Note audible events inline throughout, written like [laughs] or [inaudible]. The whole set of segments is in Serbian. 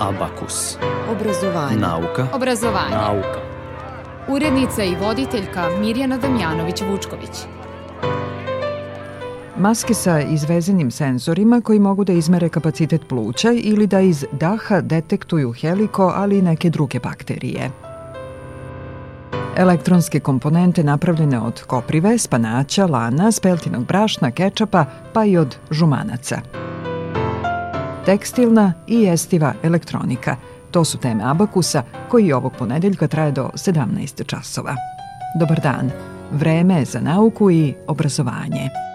Abakus. Obrazovanje. Nauka. Obrazovanje. Nauka. Urednica i voditeljka Mirjana Damjanović-Vučković. Maske sa izvezenim senzorima koji mogu da izmere kapacitet pluća ili da iz daha detektuju heliko, ali i neke druge bakterije. Elektronske komponente napravljene od koprive, spanaća, lana, speltinog brašna, kečapa, pa i od žumanaca. Tekstilna i jestiva elektronika. To su teme Abakusa koji ovog ponedeljka traje do 17 časova. Dobar dan. Vreme je za nauku i obrazovanje.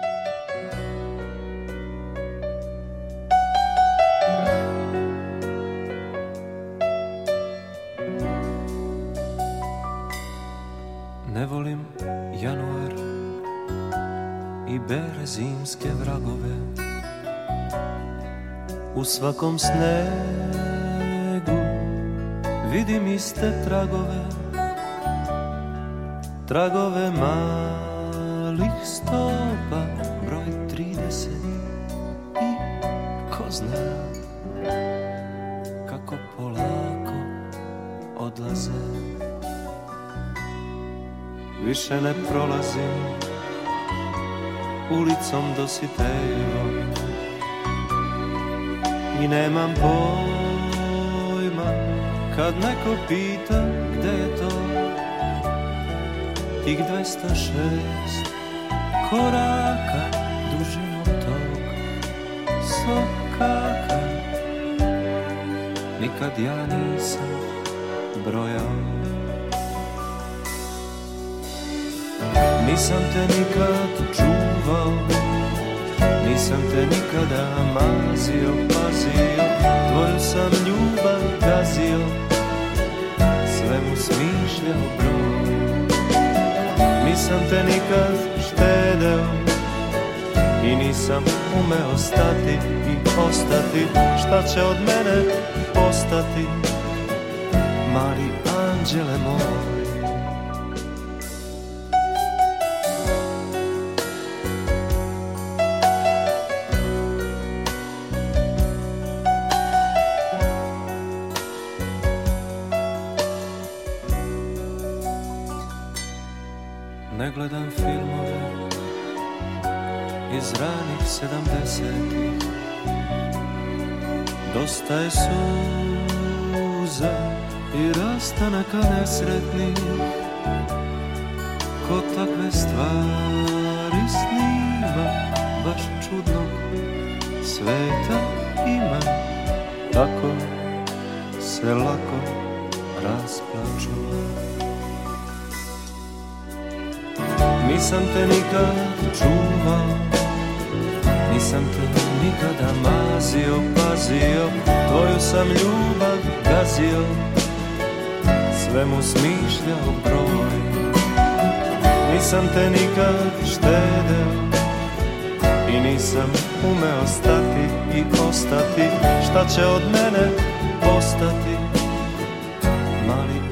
Svakom snegu vidim iste tragove Tragove malih stopa, broj 30 I ko zna kako polako odlaze. Više ne prolazim ulicom Dositejevom I nemam pojma kad neko pita gde je to. Tih 206 koraka dužinom tog sokaka. Nikad ja nisam brojao. Nisam te nikad čuvao Nisam te nikada mazio, pazio Tvoju sam ljubav gazio. Sve mu smišljao broj. Nisam te nikad štedeo I nisam umeo stati i ostati. Šta će od mene postati? Mali anđele moj nesretnih Ko takve stvari snima Baš čudnog sveta ima. Tako se lako rasplaču. Nisam te nikad čuvao Nisam te nikada mazio, pazio Tvoju sam ljubav gazio Sve mu smišljao broj. Nisam te nikad štedeo I nisam umeo stati i ostati. Šta će od mene postati Mali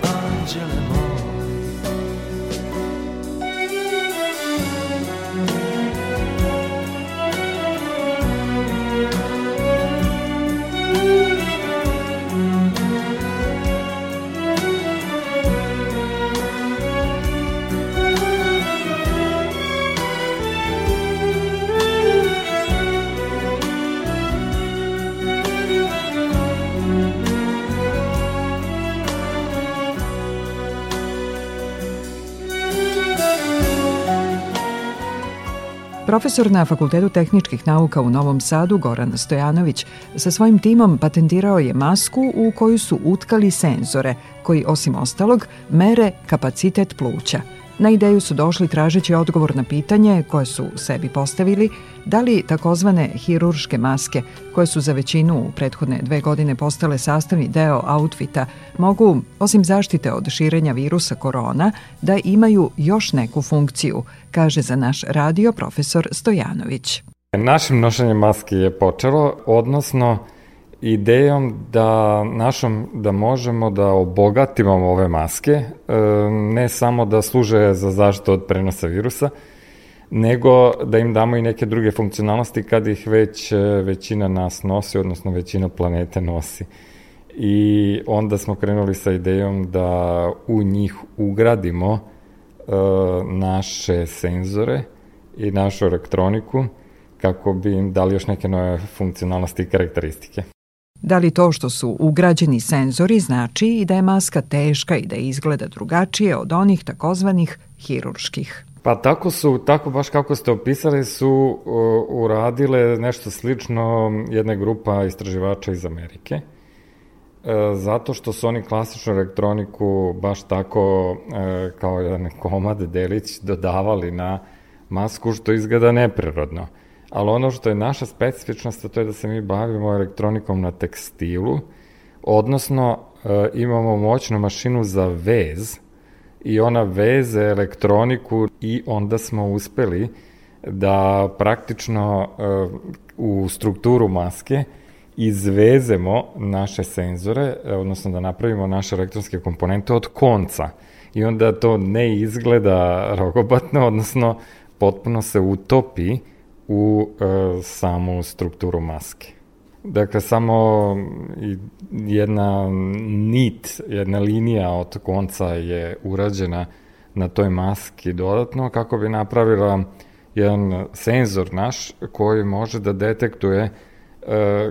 Profesor na Fakultetu tehničkih nauka u Novom Sadu, Goran Stojanović, sa svojim timom patentirao je masku u koju su utkali senzore, koji osim ostalog mere kapacitet pluća. Na ideju su došli tražeći odgovor na pitanje koje su sebi postavili da li takozvane hirurške maske, koje su za većinu u prethodne dve godine postale sastavni deo outfita, mogu, osim zaštite od širenja virusa korona, da imaju još neku funkciju, kaže za naš radio profesor Stojanović. Našim nošenjem maske je počelo, odnosno idejom da našom da možemo da obogatimo ove maske, e, ne samo da služe za zaštitu od prenosa virusa, nego da im damo i neke druge funkcionalnosti kad ih već e, većina nas nosi, odnosno većina planete nosi. i onda smo krenuli sa idejom da u njih ugradimo e, naše senzore i našu elektroniku kako bi im dali još neke nove funkcionalnosti i karakteristike. Da li to što su ugrađeni senzori znači i da je maska teška i da izgleda drugačije od onih takozvanih hirurških? Pa tako su, tako baš kako ste opisali, su uh, uradile nešto slično jedna grupa istraživača iz Amerike. Uh, zato što su oni klasičnu elektroniku baš tako uh, kao jedan komad delić dodavali na masku što izgleda neprirodno. Ali ono što je naša specifičnost, to je da se mi bavimo elektronikom na tekstilu, odnosno imamo moćnu mašinu za vez, i ona veze elektroniku i onda smo uspeli da praktično uh, u strukturu maske izvezemo naše senzore, odnosno da napravimo naše elektronske komponente od konca. I onda to ne izgleda rogobatno, odnosno potpuno se utopi u uh, samu strukturu maske. Dakle, samo jedna nit, jedna linija od konca je urađena na toj maski dodatno kako bi napravila jedan senzor naš koji može da detektuje e,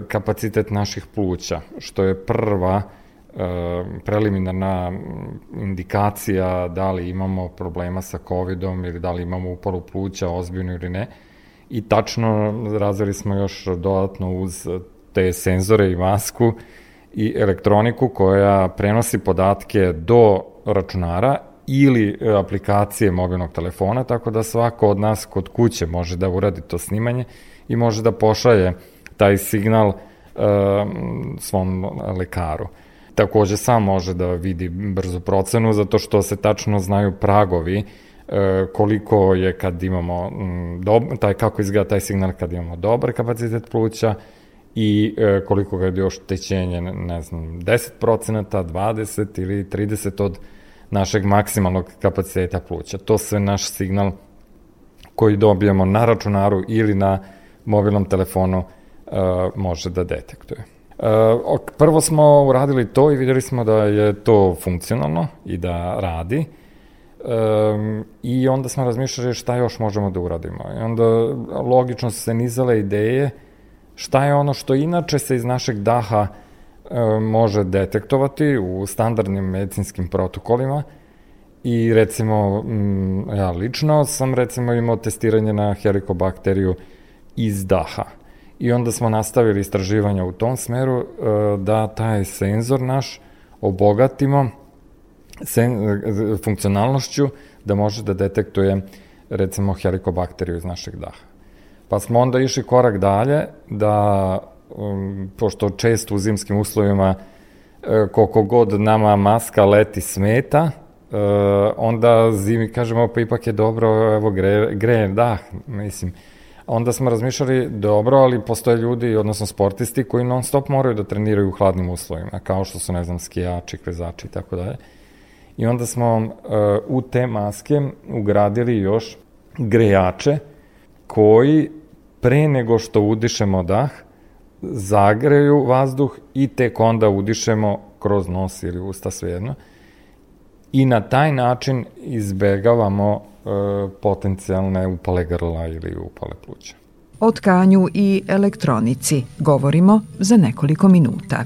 kapacitet naših pluća, što je prva e, preliminarna indikacija da li imamo problema sa covidom ili da li imamo upalu pluća ozbiljno ili ne. I tačno razvili smo još dodatno uz te senzore i masku i elektroniku koja prenosi podatke do računara ili e, aplikacije mobilnog telefona, tako da svako od nas kod kuće može da uradi to snimanje i može da pošalje taj signal e, svom lekaru. Takođe sam može da vidi brzu procenu zato što se tačno znaju pragovi koliko je kad imamo m, dob, taj kako izgleda taj signal kad imamo dobar kapacitet pluća i e, koliko ga je još tećenje, ne znam, 10%, 20 ili 30 od našeg maksimalnog kapaciteta pluća. To sve naš signal koji dobijemo na računaru ili na mobilnom telefonu e, može da detektuje. E, prvo smo uradili to i videli smo da je to funkcionalno i da radi. Um, I onda smo razmišljali šta još možemo da uradimo. I onda logično su se nizale ideje uh, šta je ono što inače se iz našeg daha e, može detektovati u standardnim medicinskim protokolima i recimo m, ja lično sam recimo imao testiranje na helikobakteriju iz daha i onda smo nastavili istraživanja u tom smeru e, da taj senzor naš obogatimo sen, funkcionalnošću da može da detektuje recimo helikobakteriju iz našeg daha. Pa smo onda išli korak dalje da, um, pošto često u zimskim uslovima e, koliko god nama maska leti smeta, e, onda zimi kažemo pa ipak je dobro, evo gre, gre dah, mislim. Onda smo razmišljali, dobro, ali postoje ljudi, odnosno sportisti, koji non stop moraju da treniraju u hladnim uslovima, kao što su, ne znam, skijači, kvezači i tako dalje. I onda smo uh, u te maske ugradili još grejače koji pre nego što udišemo dah, zagreju vazduh i tek onda udišemo kroz nos ili usta svejedno. I na taj način izbegavamo e, potencijalne upale grla ili upale pluća. O tkanju i elektronici govorimo za nekoliko minuta.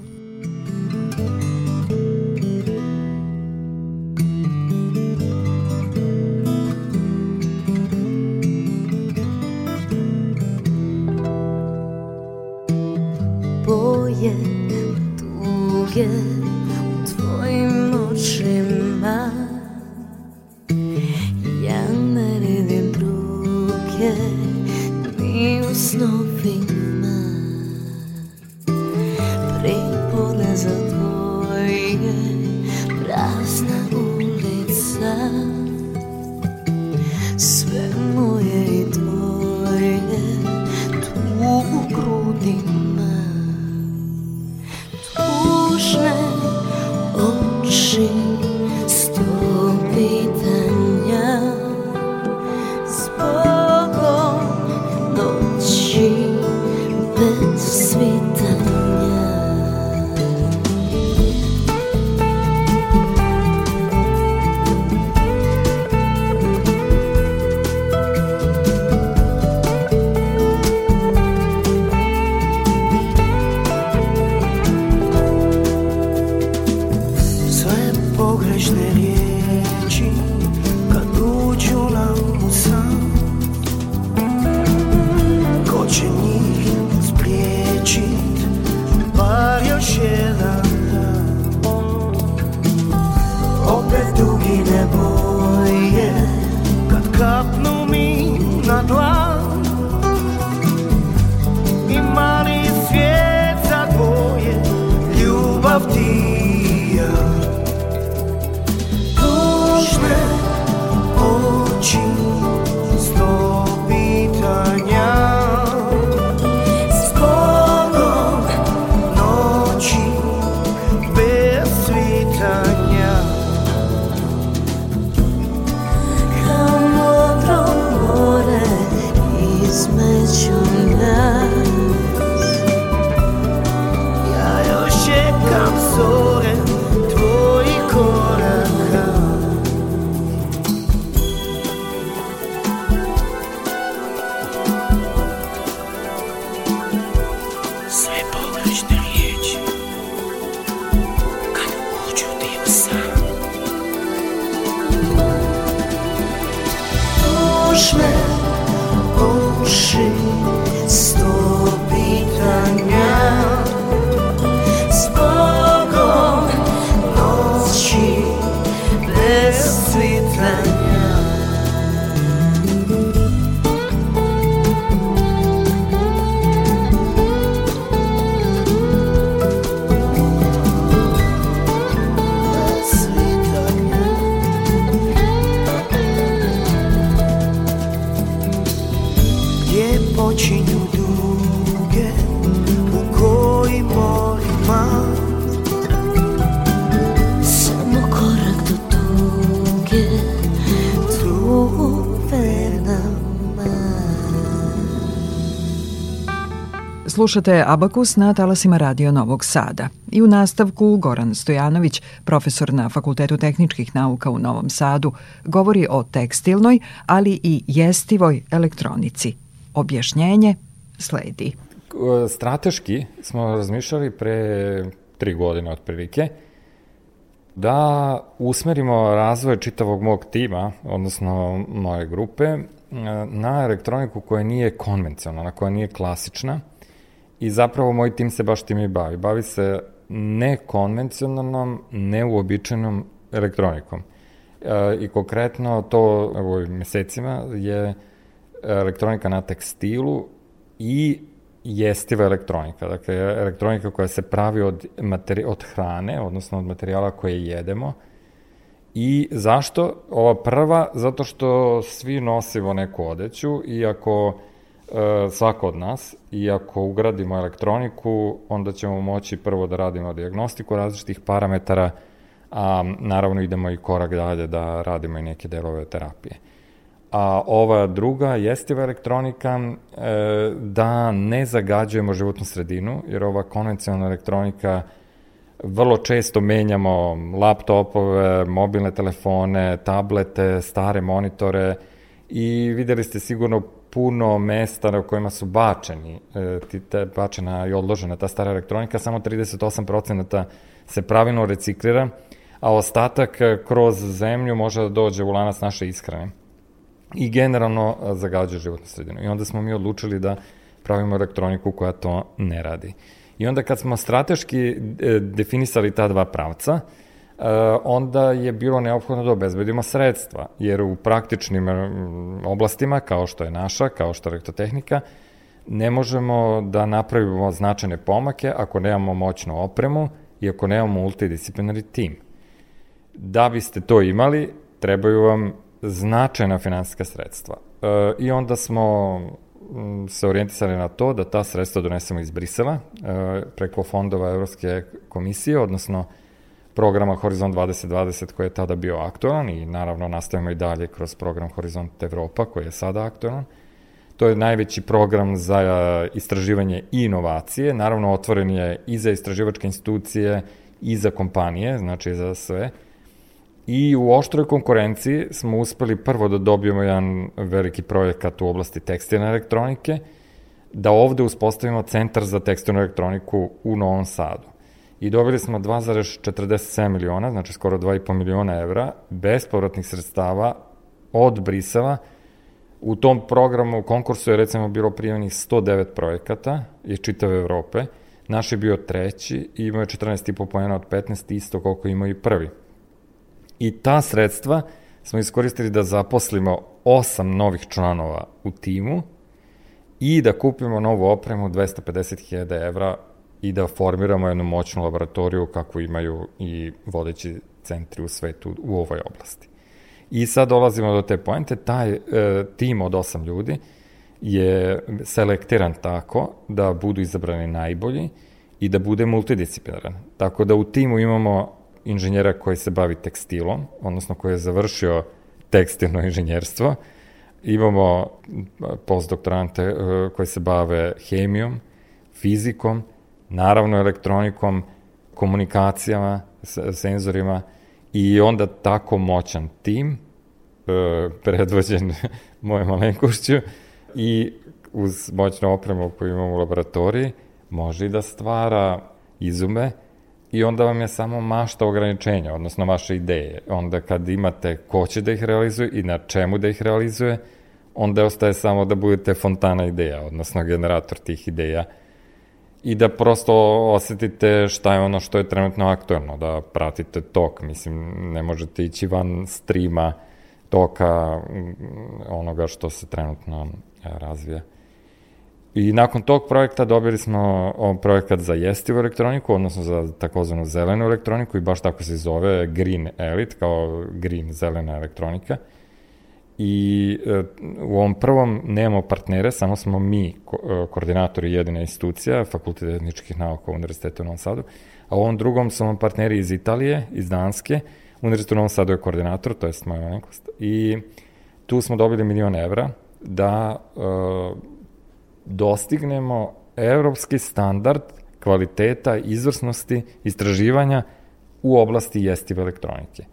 Slušate Abakus na talasima Radio Novog Sada. I u nastavku Goran Stojanović, profesor na Fakultetu tehničkih nauka u Novom Sadu, govori o tekstilnoj, ali i jestivoj elektronici. Objašnjenje sledi. Strateški smo razmišljali pre tri godine otprilike da usmerimo razvoj čitavog mog tima, odnosno moje grupe, na elektroniku koja nije konvencionalna, koja nije klasična, I zapravo moj tim se baš tim i bavi. Bavi se nekonvencionalnom, neuobičajenom elektronikom. E, I konkretno to u mesecima je elektronika na tekstilu i jestiva elektronika. Dakle, elektronika koja se pravi od, materi od hrane, odnosno od materijala koje jedemo. I zašto? Ova prva, zato što svi nosimo neku odeću i ako svako od nas i ako ugradimo elektroniku, onda ćemo moći prvo da radimo diagnostiku različitih parametara, a naravno idemo i korak dalje da radimo i neke delove terapije. A ova druga jestiva elektronika e, da ne zagađujemo životnu sredinu, jer ova konvencionalna elektronika vrlo često menjamo laptopove, mobilne telefone, tablete, stare monitore i videli ste sigurno puno mesta na kojima su bačeni, e, te, bačena i odložena ta stara elektronika, samo 38% se pravilno reciklira, a ostatak e, kroz zemlju može da dođe u lanac naše ishrane i generalno e, zagađuje životnu sredinu. I onda smo mi odlučili da pravimo elektroniku koja to ne radi. I onda kad smo strateški definisali ta dva pravca, onda je bilo neophodno da obezbedimo sredstva, jer u praktičnim e, oblastima, kao što je naša, kao što je elektrotehnika, ne možemo da napravimo značajne pomake ako nemamo moćnu opremu i ako nemamo multidisciplinari tim. Da biste to imali, trebaju vam značajna finansijska sredstva. E, I onda smo se orijentisali na to da ta sredstva donesemo iz Brisela preko fondova Evropske komisije, odnosno programa Horizont 2020 koji je tada bio aktualan i naravno nastavimo i dalje kroz program Horizont Evropa koji je sada aktualan. To je najveći program za istraživanje i inovacije. Naravno, otvoren je i za istraživačke institucije i za kompanije, znači za sve. I u oštroj konkurenciji smo uspeli prvo da dobijemo jedan veliki projekat u oblasti tekstilne elektronike, da ovde uspostavimo centar za tekstilnu elektroniku u Novom Sadu i dobili smo 2,47 miliona, znači skoro 2,5 miliona evra, bespovratnih sredstava od Brisela. U tom programu, konkursu je recimo bilo prijavljenih 109 projekata iz čitave Evrope. Naš je bio treći i imao je 14,5 pojena od 15, isto koliko imao i prvi. I ta sredstva smo iskoristili da zaposlimo osam novih članova u timu i da kupimo novu opremu 250.000 evra i da formiramo jednu moćnu laboratoriju kako imaju i vodeći centri u svetu u ovoj oblasti. I sad dolazimo do te poente, taj e, tim od osam ljudi je selektiran tako da budu izabrani najbolji i da bude multidisciplinaran. Tako da u timu imamo inženjera koji se bavi tekstilom, odnosno koji je završio tekstilno inženjerstvo, imamo postdoktorante e, koji se bave hemijom, fizikom, naravno elektronikom, komunikacijama, senzorima i onda tako moćan tim, e, predvođen [laughs] moje malenkošću i uz moćnu opremu koju imamo u laboratoriji, može i da stvara izume i onda vam je samo mašta ograničenja, odnosno vaše ideje. Onda kad imate ko će da ih realizuje i na čemu da ih realizuje, onda ostaje samo da budete fontana ideja, odnosno generator tih ideja i da prosto osetite šta je ono što je trenutno aktuelno, da pratite tok, mislim, ne možete ići van streama toka mm, onoga što se trenutno e, razvija. I nakon tog projekta dobili smo projekat za jestivu elektroniku, odnosno za takozvanu zelenu elektroniku i baš tako se zove Green Elite, kao green zelena elektronika. I e, u ovom prvom nemamo partnere, samo smo mi ko, e, koordinatori jedine institucija, Fakultet etničkih nauka Univerziteta u Novom Sadu, a u ovom drugom su vam partneri iz Italije, iz Danske, Univerzitet u Novom Sadu je koordinator, to je moja malenkost, i tu smo dobili milion evra da e, dostignemo evropski standard kvaliteta, izvrsnosti, istraživanja u oblasti jestive elektronike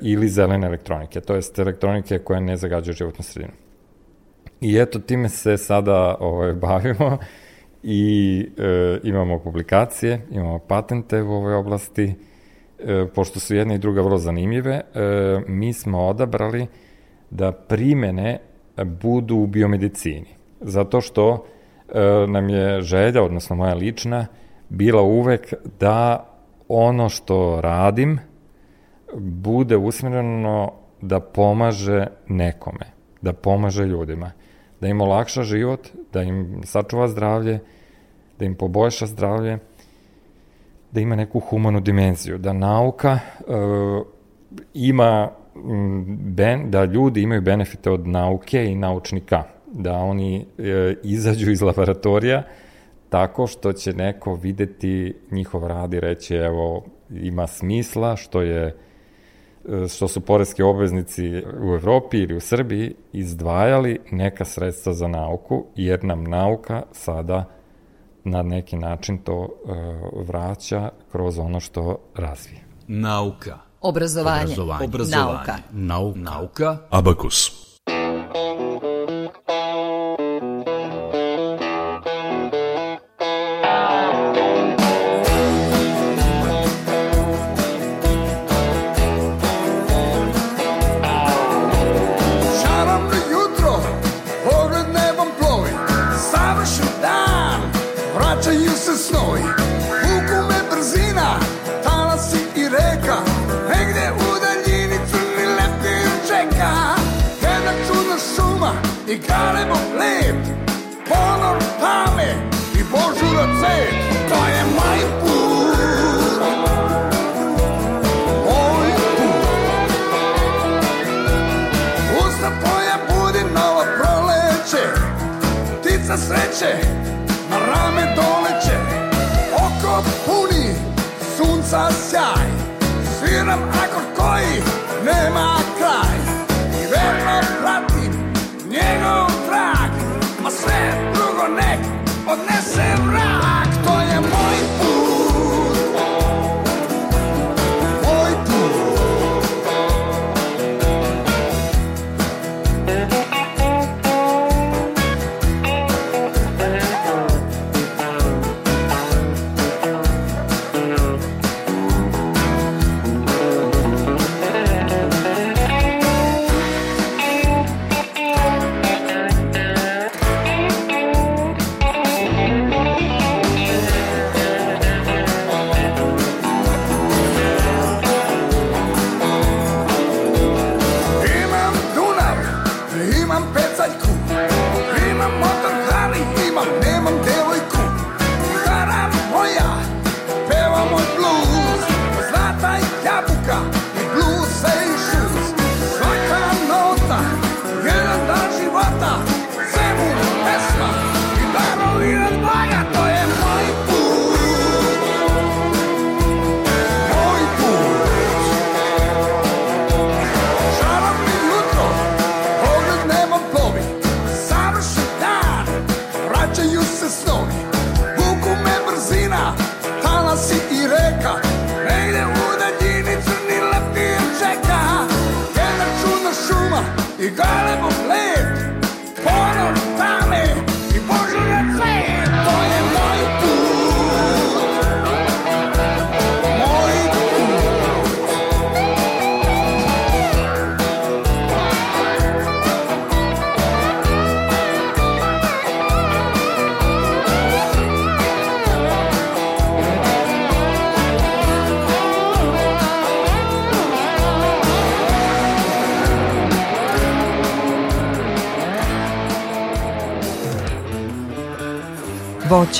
ili zelene elektronike, to jest elektronike koja ne zagađuje životnu sredinu. I eto, time se sada ovaj, [laughs] bavimo i e, imamo publikacije, imamo patente u ovoj oblasti, e, pošto su jedna i druga vrlo zanimljive, e, mi smo odabrali da primene budu u biomedicini, zato što e, nam je želja, odnosno moja lična, bila uvek da ono što radim bude usmjereno da pomaže nekome, da pomaže ljudima, da im olakša život, da im sačuva zdravlje, da im poboljša zdravlje, da ima neku humanu dimenziju, da nauka e, ima ben, da ljudi imaju benefite od nauke i naučnika, da oni e, izađu iz laboratorija tako što će neko videti njihov rad i reći evo ima smisla što je što su poreski obveznici u Evropi ili u Srbiji izdvajali neka sredstva za nauku, jer nam nauka sada na neki način to uh, vraća kroz ono što razvije. Nauka. Obrazovanje. Obrazovanje. Obrazovanje. Nauka. Nauka. Nauka. Abakus. I galebom lep Ponor tame i božura cet To je put. Moj put. Sreće na rame doleće. Oko puni sunca sjaj Sviram akord koji nema kraj njegov trag Ma sve drugo nek odnese vrak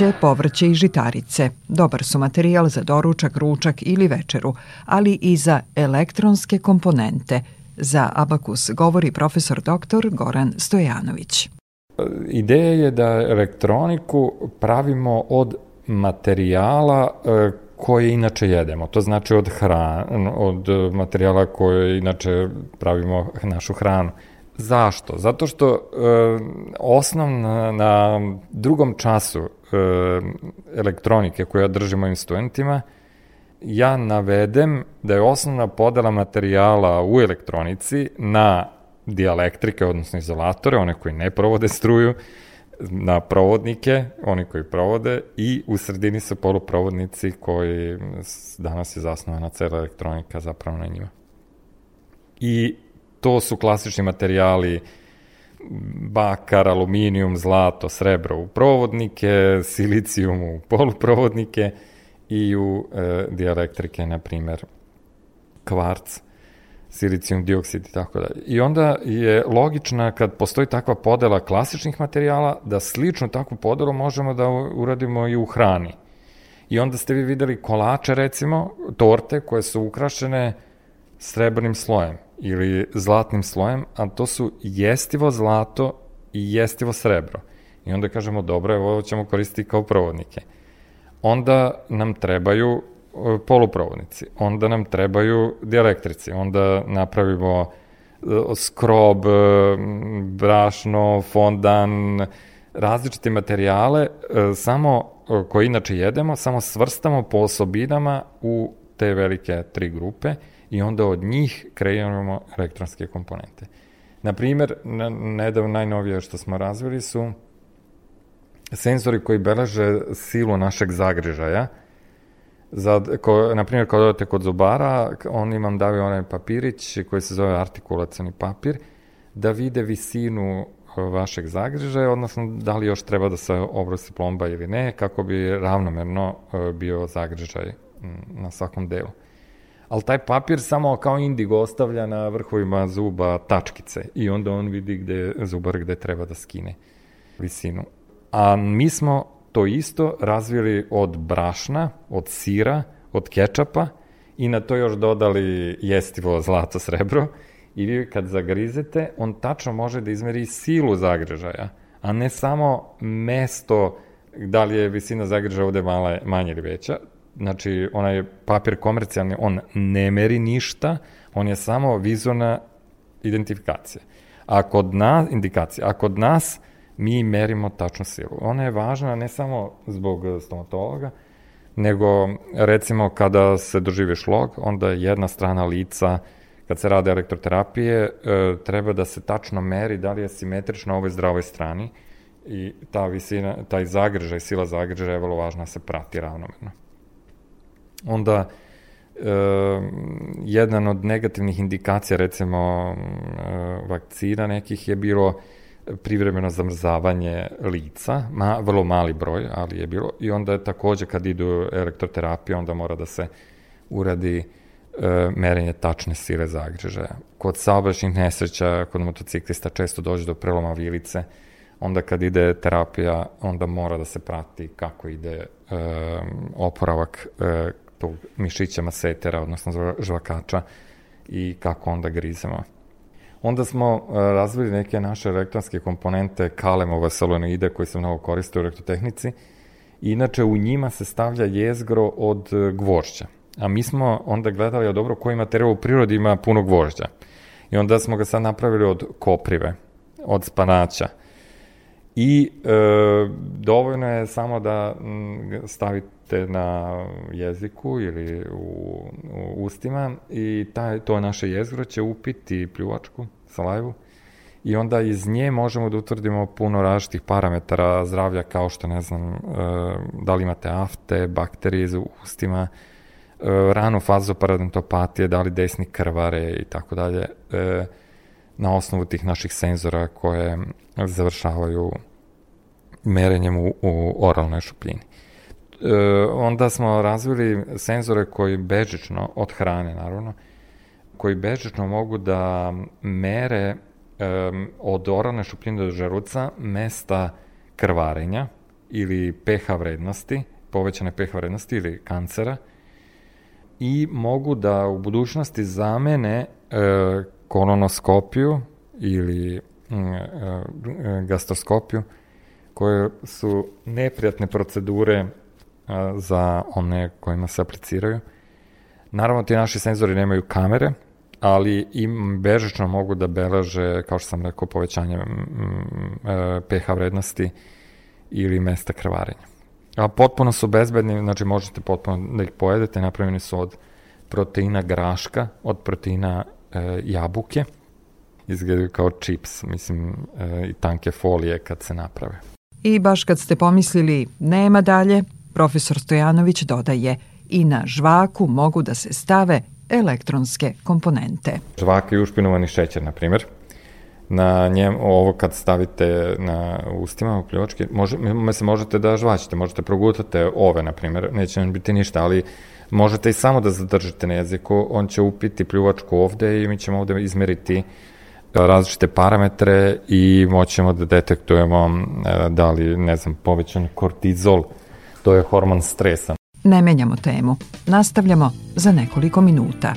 Voće, povrće i žitarice. Dobar su materijal za doručak, ručak ili večeru, ali i za elektronske komponente. Za Abakus govori profesor dr. Goran Stojanović. Ideja je da elektroniku pravimo od materijala e, koje inače jedemo. To znači od hran, od materijala koje inače pravimo našu hranu. Zašto? Zato što e, osnovna na drugom času elektronike koju ja držim mojim studentima, ja navedem da je osnovna podela materijala u elektronici na dijalektrike, odnosno izolatore, one koji ne provode struju, na provodnike, oni koji provode i u sredini su poluprovodnici koji danas je zasnovana cela elektronika zapravo na njima. I to su klasični materijali bakar, aluminijum, zlato, srebro u provodnike, silicijum u poluprovodnike i u e, dielektrike, na primer, kvarc silicijum dioksid i tako dalje. I onda je logična kad postoji takva podela klasičnih materijala da sličnu takvu podelu možemo da uradimo i u hrani. I onda ste vi videli kolače recimo, torte koje su ukrašene srebrnim slojem ili zlatnim slojem, a to su jestivo zlato i jestivo srebro. I onda kažemo, dobro, evo ovo ćemo koristiti kao provodnike. Onda nam trebaju poluprovodnici, onda nam trebaju dielektrici, onda napravimo e, skrob, e, brašno, fondan, različite materijale, e, samo koje inače jedemo, samo svrstamo po osobinama u te velike tri grupe i onda od njih kreiramo elektronske komponente. Na primer, nedavno najnovije što smo razvili su senzori koji beleže silu našeg zagrežaja, Za, ko, na primjer, kad odete kod zubara, oni vam daju onaj papirić koji se zove artikulacioni papir, da vide visinu e, vašeg zagrižaja, odnosno da li još treba da se obrosi plomba ili ne, kako bi ravnomerno e, bio zagrižaj na svakom delu. Ali taj papir samo kao indigo ostavlja na vrhovima zuba tačkice i onda on vidi gde zubar gde treba da skine visinu. A mi smo to isto razvili od brašna, od sira, od kečapa i na to još dodali jestivo zlato srebro i vi kad zagrizete, on tačno može da izmeri silu zagrežaja, a ne samo mesto da li je visina zagrežaja ovde mala, manja ili veća. Znači, onaj papir komercijalni, on ne meri ništa, on je samo vizualna identifikacija. A kod nas, indikacija, a kod nas mi merimo tačnu silu. Ona je važna ne samo zbog stomatologa, nego recimo kada se doživi šlog, onda jedna strana lica, kad se rade elektroterapije, e, treba da se tačno meri da li je simetrično ovoj zdravoj strani i ta visina, taj zagrežaj, sila zagrežaja je vrlo važna da se prati ravnomerno. Onda, e, jedan od negativnih indikacija, recimo, e, vakcina nekih je bilo privremeno zamrzavanje lica, ma, vrlo mali broj, ali je bilo, i onda je takođe kad idu elektroterapije, onda mora da se uradi e, merenje tačne sile zagrežaja. Kod saobraćnih nesreća, kod motociklista često dođe do preloma vilice, onda kad ide terapija, onda mora da se prati kako ide e, oporavak e, tog mišića masetera, odnosno žvakača i kako onda grizemo. Onda smo uh, razvili neke naše elektronske komponente kalemova solenoide koji se mnogo koriste u elektrotehnici. Inače, u njima se stavlja jezgro od uh, gvožđa. A mi smo onda gledali, dobro, koji materijal u prirodi ima puno gvožđa. I onda smo ga sad napravili od koprive, od spanaća. I e, dovoljno je samo da stavite na jeziku ili u, u ustima i taj, to naše jezgro će upiti pljuvačku, salajvu i onda iz nje možemo da utvrdimo puno različitih parametara zdravlja kao što ne znam e, da li imate afte, bakterije u ustima, e, ranu fazu paradentopatije, da li desni krvare i tako dalje e, na osnovu tih naših senzora koje završavaju merenjem u, u oralnoj šupljini. E, onda smo razvili senzore koji bežično, od hrane naravno, koji bežično mogu da mere e, od oralne šupljine do žeruca mesta krvarenja ili pH vrednosti, povećane pH vrednosti ili kancera i mogu da u budućnosti zamene e, kolonoskopiju ili mm, e, e, gastroskopiju, koje su neprijatne procedure za one kojima se apliciraju. Naravno, ti naši senzori nemaju kamere, ali im bežično mogu da beleže, kao što sam rekao, povećanje e, pH vrednosti ili mesta krvarenja. A potpuno su bezbedni, znači možete potpuno da ih pojedete, napravljeni su od proteina graška, od proteina e, jabuke, izgledaju kao čips, mislim, e, i tanke folije kad se naprave. I baš kad ste pomislili nema dalje, profesor Stojanović dodaje i na žvaku mogu da se stave elektronske komponente. Žvaka i ušpinovani šećer, na primjer, na njem, ovo kad stavite na ustima u pljuvačke, može, se možete da žvaćete, možete progutate ove, na primjer, neće nam biti ništa, ali možete i samo da zadržite na jeziku, on će upiti pljuvačku ovde i mi ćemo ovde izmeriti različite parametre i moćemo da detektujemo e, da li, ne znam, povećan kortizol, to je hormon stresa. Ne menjamo temu. Nastavljamo za nekoliko minuta.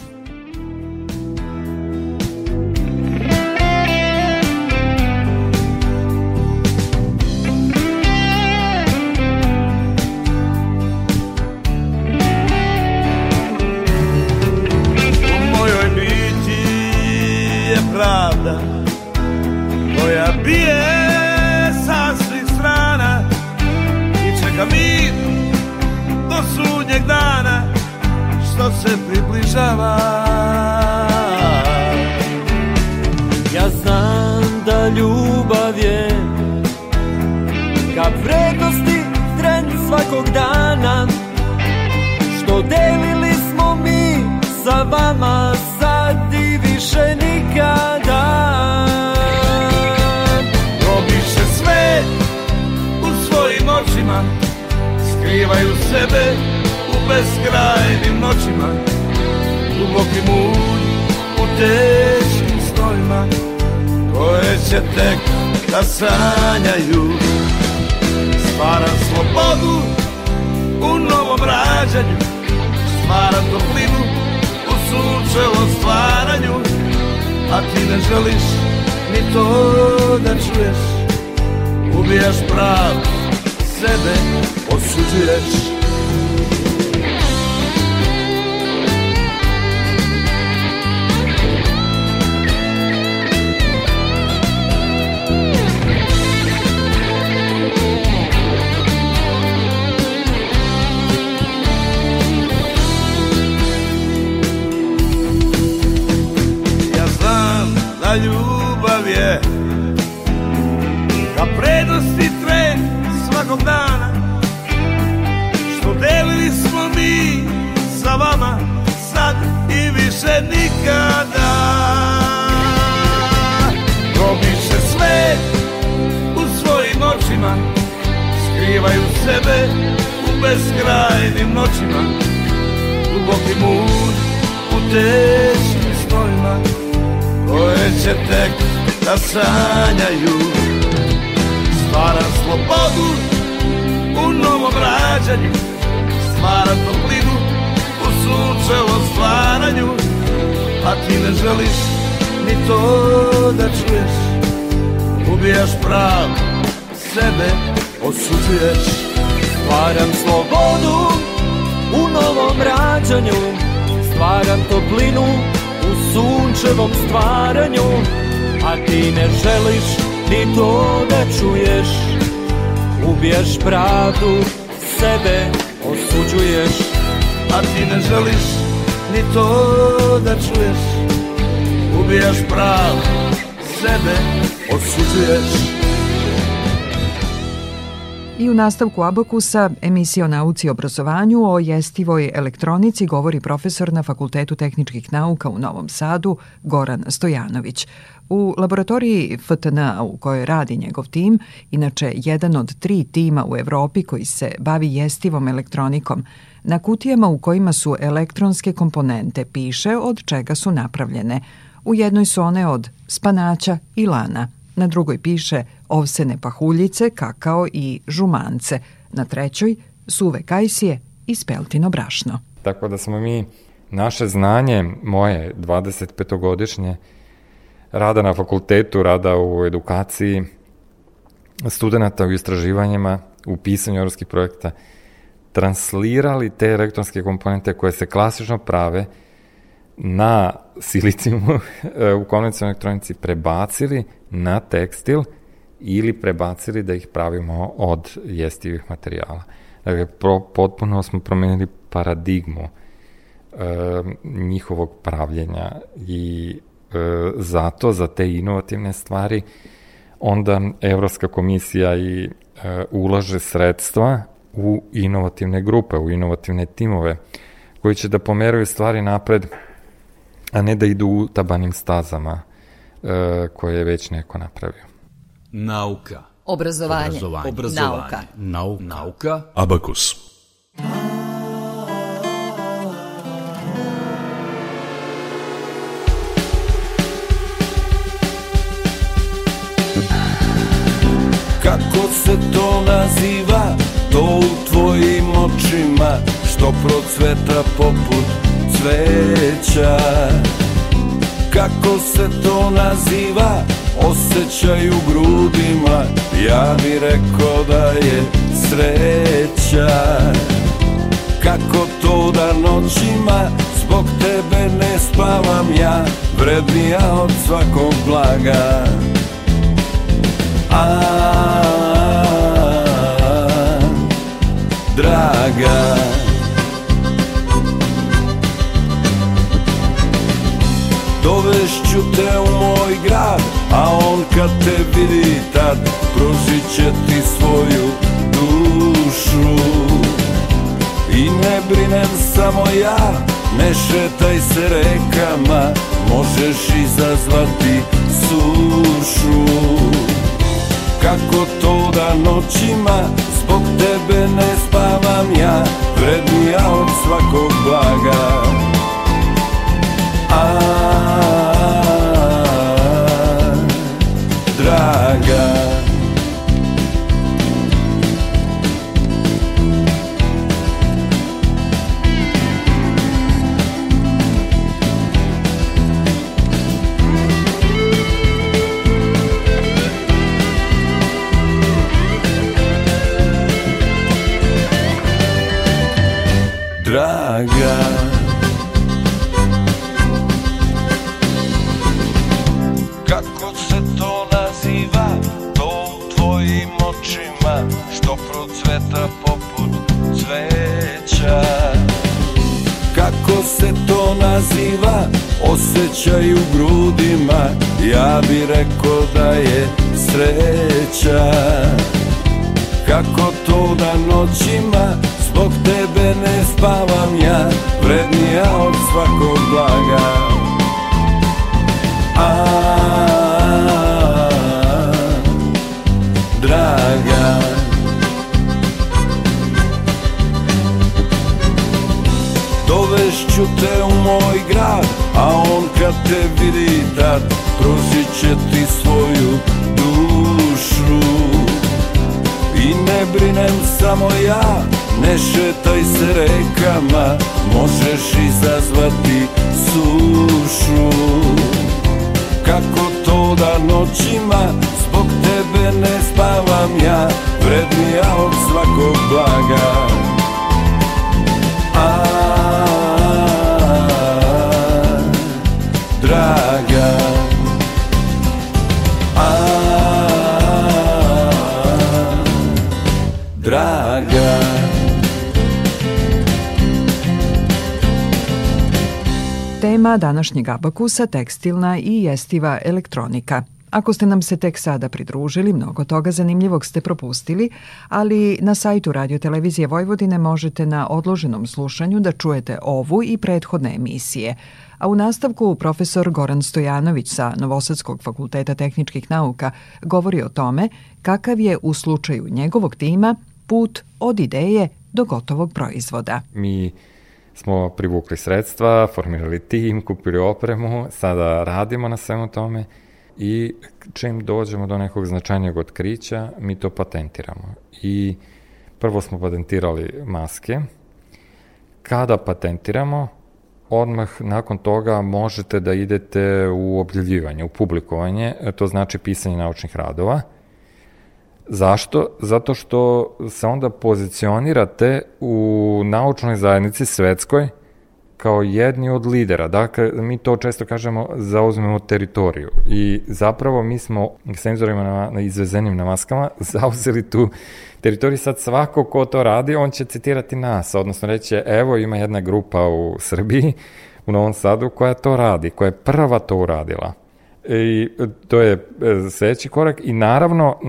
skrivaju sebe u beskrajnim noćima. Duboki mulj u teškim stojima Koje će tek da sanjaju. Stvaram slobodu u novom rađanju. Stvaram toplinu u sunčevom stvaranju. A ti ne želiš ni to da čuješ. Ubijaš pravo sebe. 我失去了 sebe u beskrajnim noćima. Duboki mud u teškim snojima Koje će tek da sanjaju. Stvaram slobodu u novom rađanju Stvaram toplinu u sunčevom stvaranju. A ti ne želiš ni to da čuješ Ubijaš pravo sebe osuđuješ. Stvaram slobodu u novom rađanju. Stvaram toplinu u sunčevom stvaranju. A ti ne želiš ni to da čuješ. Ubiješ pravdu, sebe osuđuješ. A ti ne želiš ni to da čuješ. Ubijaš prav, sebe osuđuješ nastavku Abakusa, emisija o nauci i obrazovanju o jestivoj elektronici govori profesor na Fakultetu tehničkih nauka u Novom Sadu, Goran Stojanović. U laboratoriji FTN u kojoj radi njegov tim, inače jedan od tri tima u Evropi koji se bavi jestivom elektronikom, na kutijama u kojima su elektronske komponente piše od čega su napravljene. U jednoj su one od spanaća i lana – na drugoj piše ovsene pahuljice, kakao i žumance, na trećoj suve kajsije i speltino brašno. Tako da smo mi naše znanje, moje 25-godišnje, rada na fakultetu, rada u edukaciji studenta u istraživanjima, u pisanju evropskih projekta, translirali te elektronske komponente koje se klasično prave na silicijumu [laughs] u konvencionalnoj elektronici prebacili na tekstil ili prebacili da ih pravimo od jestivih materijala. Dakle, pro, potpuno smo promenili paradigmu e, njihovog pravljenja i e, zato za te inovativne stvari onda Evropska komisija i e, ulaže sredstva u inovativne grupe, u inovativne timove koji će da pomeraju stvari napred, a ne da idu u tabanim stazama e, koje je već neko napravio. Nauka. Obrazovanje. Obrazovanje. Obrazovanje. Nauka. Nauka. Nauka. Abakus. Kako se to naziva, to u tvojim očima Što procveta poput cveća. Kako se to naziva, osjećaj u grudima. Ja bi rekao da je sreća. Kako to da noćima zbog tebe ne spavam ja? Vrednija od svakog blaga. A, draga Dovešću te u moj grad A on kad te vidi tad Pružit će ti svoju dušu. I ne brinem samo ja Ne šetaj se rekama Možeš izazvati sušu. Kako to da noćima Zbog tebe ne spavam ja Vrednija od svakog blaga. A, naziva, osjećaj u grudima Ja bi rekao da je sreća. Kako to da noćima Zbog tebe ne spavam ja Vrednija od svakog blaga Dovešću te u moj grad A on kad te vidi tad Pružit će ti svoju dušu. I ne brinem samo ja Ne šetaj se rekama Možeš izazvati sušu. Kako to da noćima Zbog tebe ne spavam ja Vrednija od svakog blaga Tema današnjeg abakusa tekstilna i jestiva elektronika. Ako ste nam se tek sada pridružili, mnogo toga zanimljivog ste propustili, ali na sajtu Radio Televizije Vojvodine možete na odloženom slušanju da čujete ovu i prethodne emisije. A u nastavku profesor Goran Stojanović sa Novosadskog fakulteta tehničkih nauka govori o tome kakav je u slučaju njegovog tima put od ideje do gotovog proizvoda. Mi smo privukli sredstva, formirali tim, kupili opremu, sada radimo na svemu tome i čim dođemo do nekog značajnijeg otkrića, mi to patentiramo. I prvo smo patentirali maske. Kada patentiramo, odmah nakon toga možete da idete u objavljivanje, u publikovanje, to znači pisanje naučnih radova. Zašto? Zato što se onda pozicionirate u naučnoj zajednici svetskoj kao jedni od lidera. Dakle, mi to često kažemo, zauzmemo teritoriju. I zapravo mi smo senzorima na, na izvezenim na maskama [laughs] zauzeli tu teritoriju. Sad svako ko to radi, on će citirati nas, odnosno reći, evo ima jedna grupa u Srbiji, u Novom Sadu, koja to radi, koja je prva to uradila. I to je e, sledeći korak i naravno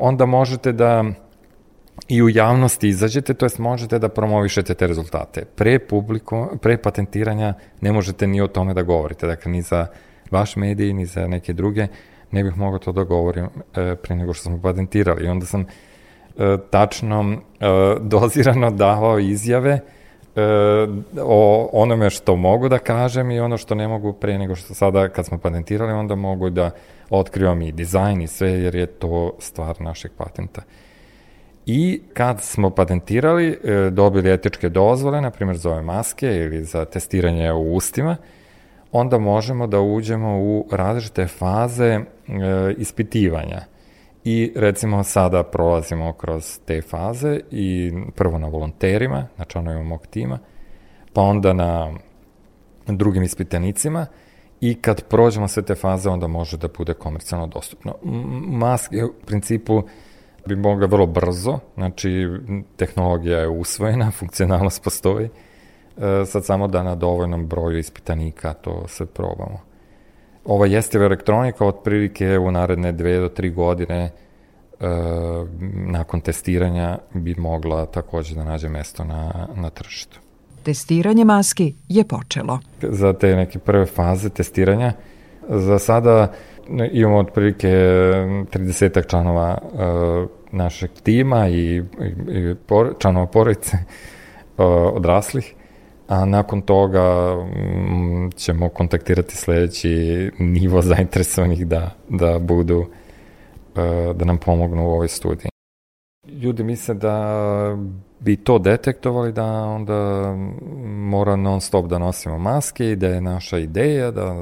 onda možete da i u javnosti izađete, to jest možete da promovišete te rezultate. Pre, publiko, pre patentiranja ne možete ni o tome da govorite, dakle ni za vaš medij, ni za neke druge, ne bih mogao to da govorim e, pre nego što smo patentirali. I onda sam e, tačno e, dozirano davao izjave e, o onome što mogu da kažem i ono što ne mogu pre nego što sada kad smo patentirali, onda mogu da otkrivam i dizajn i sve, jer je to stvar našeg patenta. I kad smo patentirali, e, dobili etičke dozvole, na primjer za ove maske ili za testiranje u ustima, onda možemo da uđemo u različite faze e, ispitivanja. I recimo sada prolazimo kroz te faze i prvo na volonterima, na članovima mog tima, pa onda na drugim ispitanicima i kad prođemo sve te faze onda može da bude komercijalno dostupno. Maske u principu bi mogla vrlo brzo, znači tehnologija je usvojena, [laughs] funkcionalnost postoji, e, sad samo da na dovoljnom broju ispitanika to sve probamo. Ova jestiva elektronika otprilike u naredne dve do tri godine e, nakon testiranja bi mogla takođe da nađe mesto na, na tržištu. Testiranje maski je počelo. Za te neke prve faze testiranja, za sada imamo otprilike 30 članova uh, našeg tima i, i, i por, članova porodice uh, odraslih, a nakon toga um, ćemo kontaktirati sledeći nivo [laughs] zainteresovanih da, da budu, uh, da nam pomognu u ovoj studiji. Ljudi misle da bi to detektovali da onda mora non stop da nosimo maske i da je naša ideja da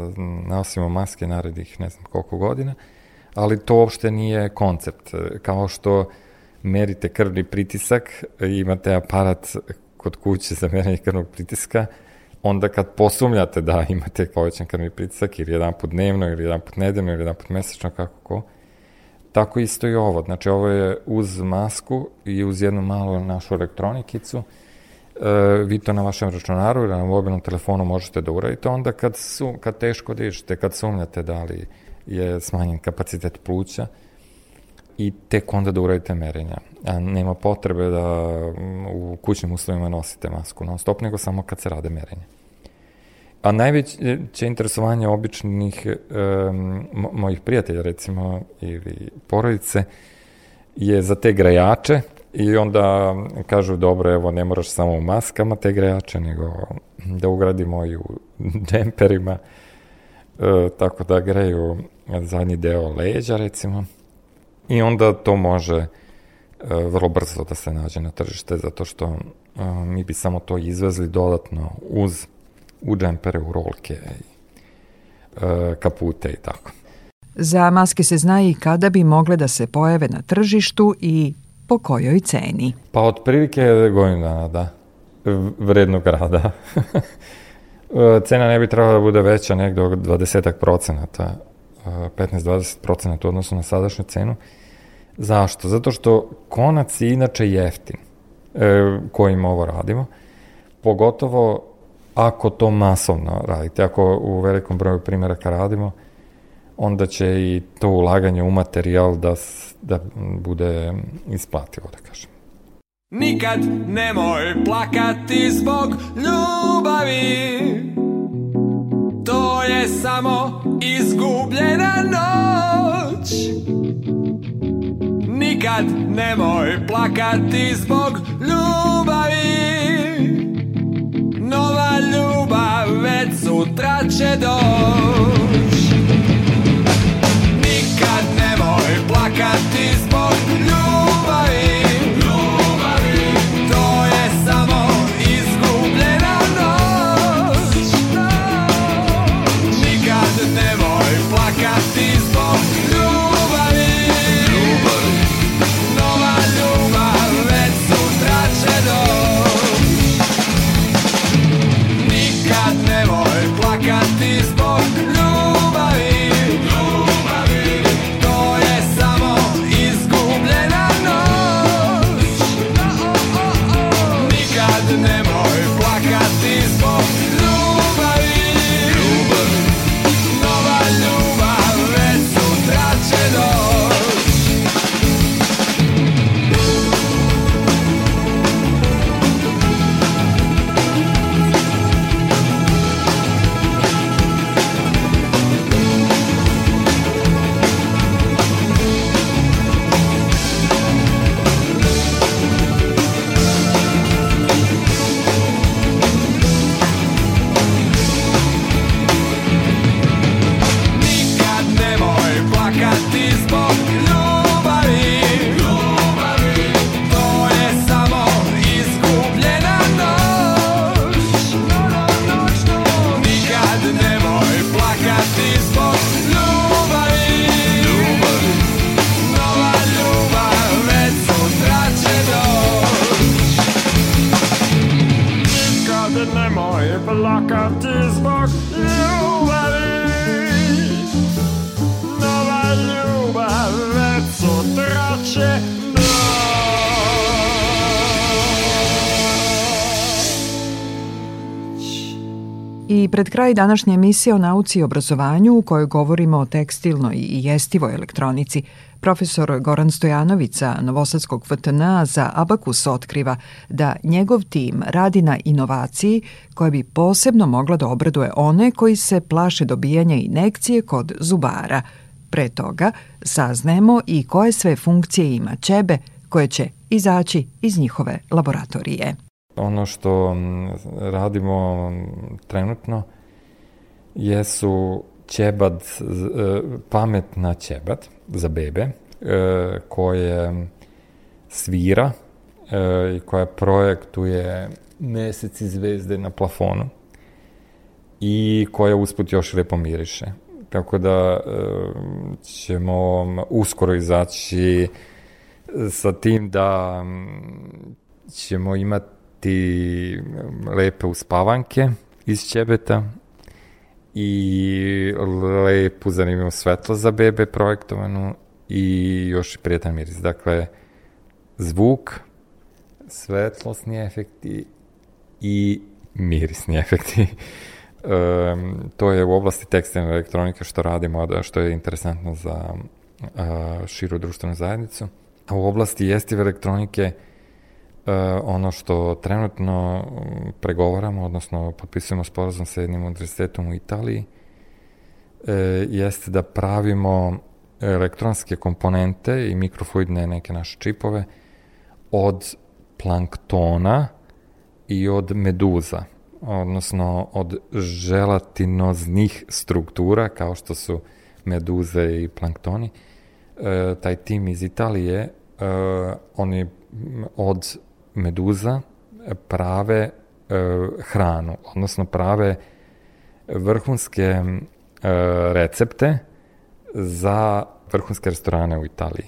nosimo maske narednih ne znam koliko godina, ali to uopšte nije koncept. Kao što merite krvni pritisak, imate aparat kod kuće za merenje krvnog pritiska, onda kad posumljate da imate povećan krvni pritisak ili jedan put dnevno ili jedan put nedeljno ili jedan put mesečno, kako ko, Tako isto i ovo. Znači, ovo je uz masku i uz jednu malu našu elektronikicu. E, vi to na vašem računaru ili na mobilnom telefonu možete da uradite onda kad, su, kad teško dišete, kad sumnjate da li je smanjen kapacitet pluća i tek onda da uradite merenja. A nema potrebe da u kućnim uslovima nosite masku non stop, nego samo kad se rade merenja. A najveće interesovanje običnih um, mojih prijatelja, recimo, ili porodice, je za te grejače i onda kažu, dobro, evo, ne moraš samo u maskama te grejače, nego da ugradimo i u [laughs] džemperima, e, tako da greju zadnji deo leđa, recimo. I onda to može e, vrlo brzo da se nađe na tržište, zato što e, mi bi samo to izvezli dodatno uz u džempere, u rolke e, kapute i tako. Za maske se zna i kada bi mogle da se pojave na tržištu i po kojoj ceni. Pa otprilike godinu dana, da. Vrednog rada. [laughs] Cena ne bi trebala da bude veća negde od 20 procenata, 15-20 procenata u odnosu na sadašnju cenu. Zašto? Zato što konac je inače jeftin e, kojim ovo radimo. Pogotovo ako to masovno radite, ako u velikom broju primjeraka radimo, onda će i to ulaganje u materijal da, da bude isplativo, da kažem. Nikad nemoj plakati zbog ljubavi To je samo izgubljena noć Nikad nemoj plakati zbog ljubavi. Nova ljubav već sutra će doć Nikad nemoj plakati zbog ljubavi I pred kraj današnje emisije o nauci i obrazovanju u kojoj govorimo o tekstilnoj i jestivoj elektronici, profesor Goran Stojanović sa Novosadskog VTN za Abakus otkriva da njegov tim radi na inovaciji koja bi posebno mogla da obraduje one koji se plaše dobijanja inekcije kod zubara. Pre toga saznajemo i koje sve funkcije ima ćebe koje će izaći iz njihove laboratorije. Ono što radimo trenutno jesu ćebad, e, pametna ćebad za bebe e, koje svira e, i koja projektuje mesec i zvezde na plafonu i koja usput još lepo miriše. Tako da ćemo uskoro izaći sa tim da ćemo imati lepe uspavanke iz ćebeta i lepu zanimljivu svetlo za bebe projektovanu i još i prijetan miris. Dakle, zvuk, svetlosni efekti i mirisni efekti. [laughs] um, to je u oblasti tekstilne elektronike što radimo, a što je interesantno za uh, širu društvenu zajednicu. A u oblasti jestive elektronike ono što trenutno pregovaramo, odnosno potpisujemo sporazum sa jednim univerzitetom u Italiji, uh, jeste da pravimo elektronske komponente i mikrofluidne neke naše čipove od planktona i od meduza, odnosno od želatinoznih struktura kao što su meduze i planktoni. E, taj tim iz Italije uh, oni od meduza prave uh, hranu, odnosno prave vrhunske uh, recepte za vrhunske restorane u Italiji.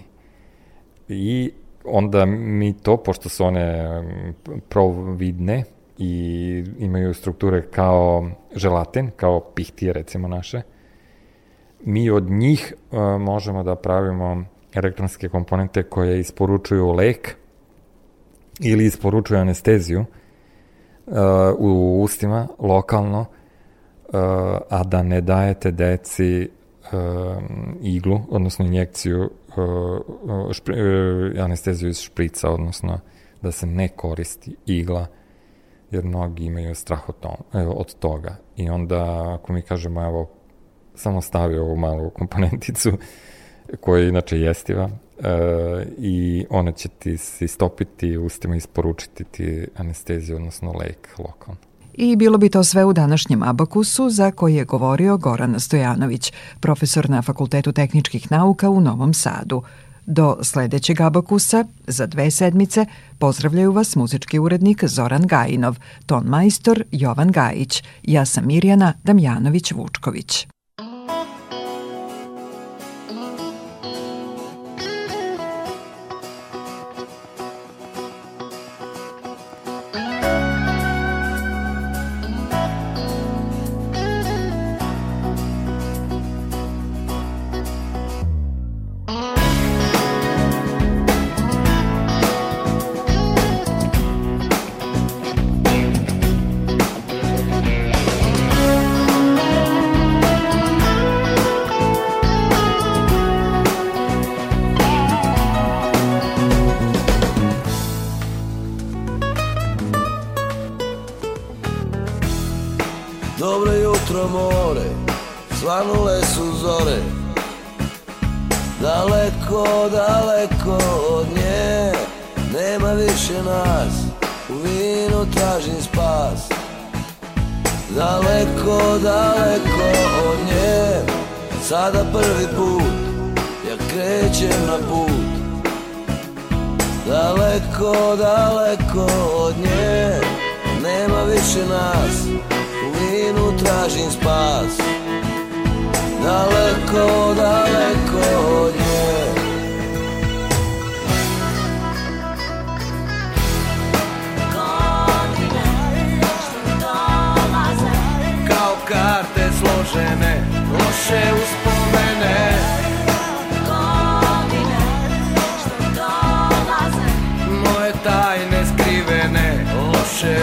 I onda mi to, pošto su one providne i imaju strukture kao želatin, kao pihtije recimo naše, mi od njih uh, možemo da pravimo elektronske komponente koje isporučuju lek ili isporučuju anesteziju uh, u ustima lokalno, uh, a da ne dajete deci uh, iglu, odnosno injekciju, uh, špri, uh, anesteziju iz šprica, odnosno da se ne koristi igla, jer mnogi imaju strah od, to, od toga. I onda, ako mi kažemo, evo, samo stavi ovu malu komponenticu, koja je inače jestiva e, i ona će ti se istopiti ustima isporučiti ti anesteziju, odnosno lek lokalno. I bilo bi to sve u današnjem Abakusu za koji je govorio Goran Stojanović, profesor na Fakultetu tehničkih nauka u Novom Sadu. Do sledećeg Abakusa, za dve sedmice, pozdravljaju vas muzički urednik Zoran Gajinov, ton majstor Jovan Gajić, ja sam Mirjana Damjanović-Vučković.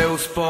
meus pós.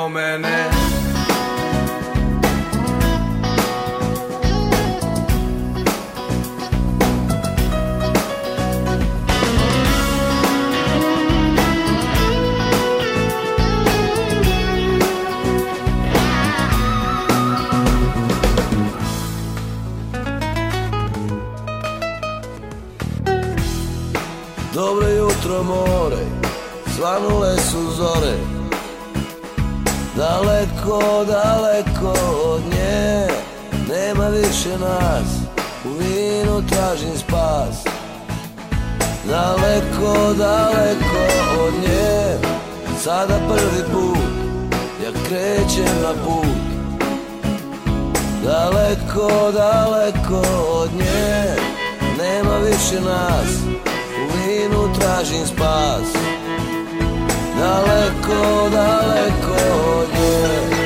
tako daleko od nje Nema više nas, u vinu tražim spas. Daleko, daleko od nje.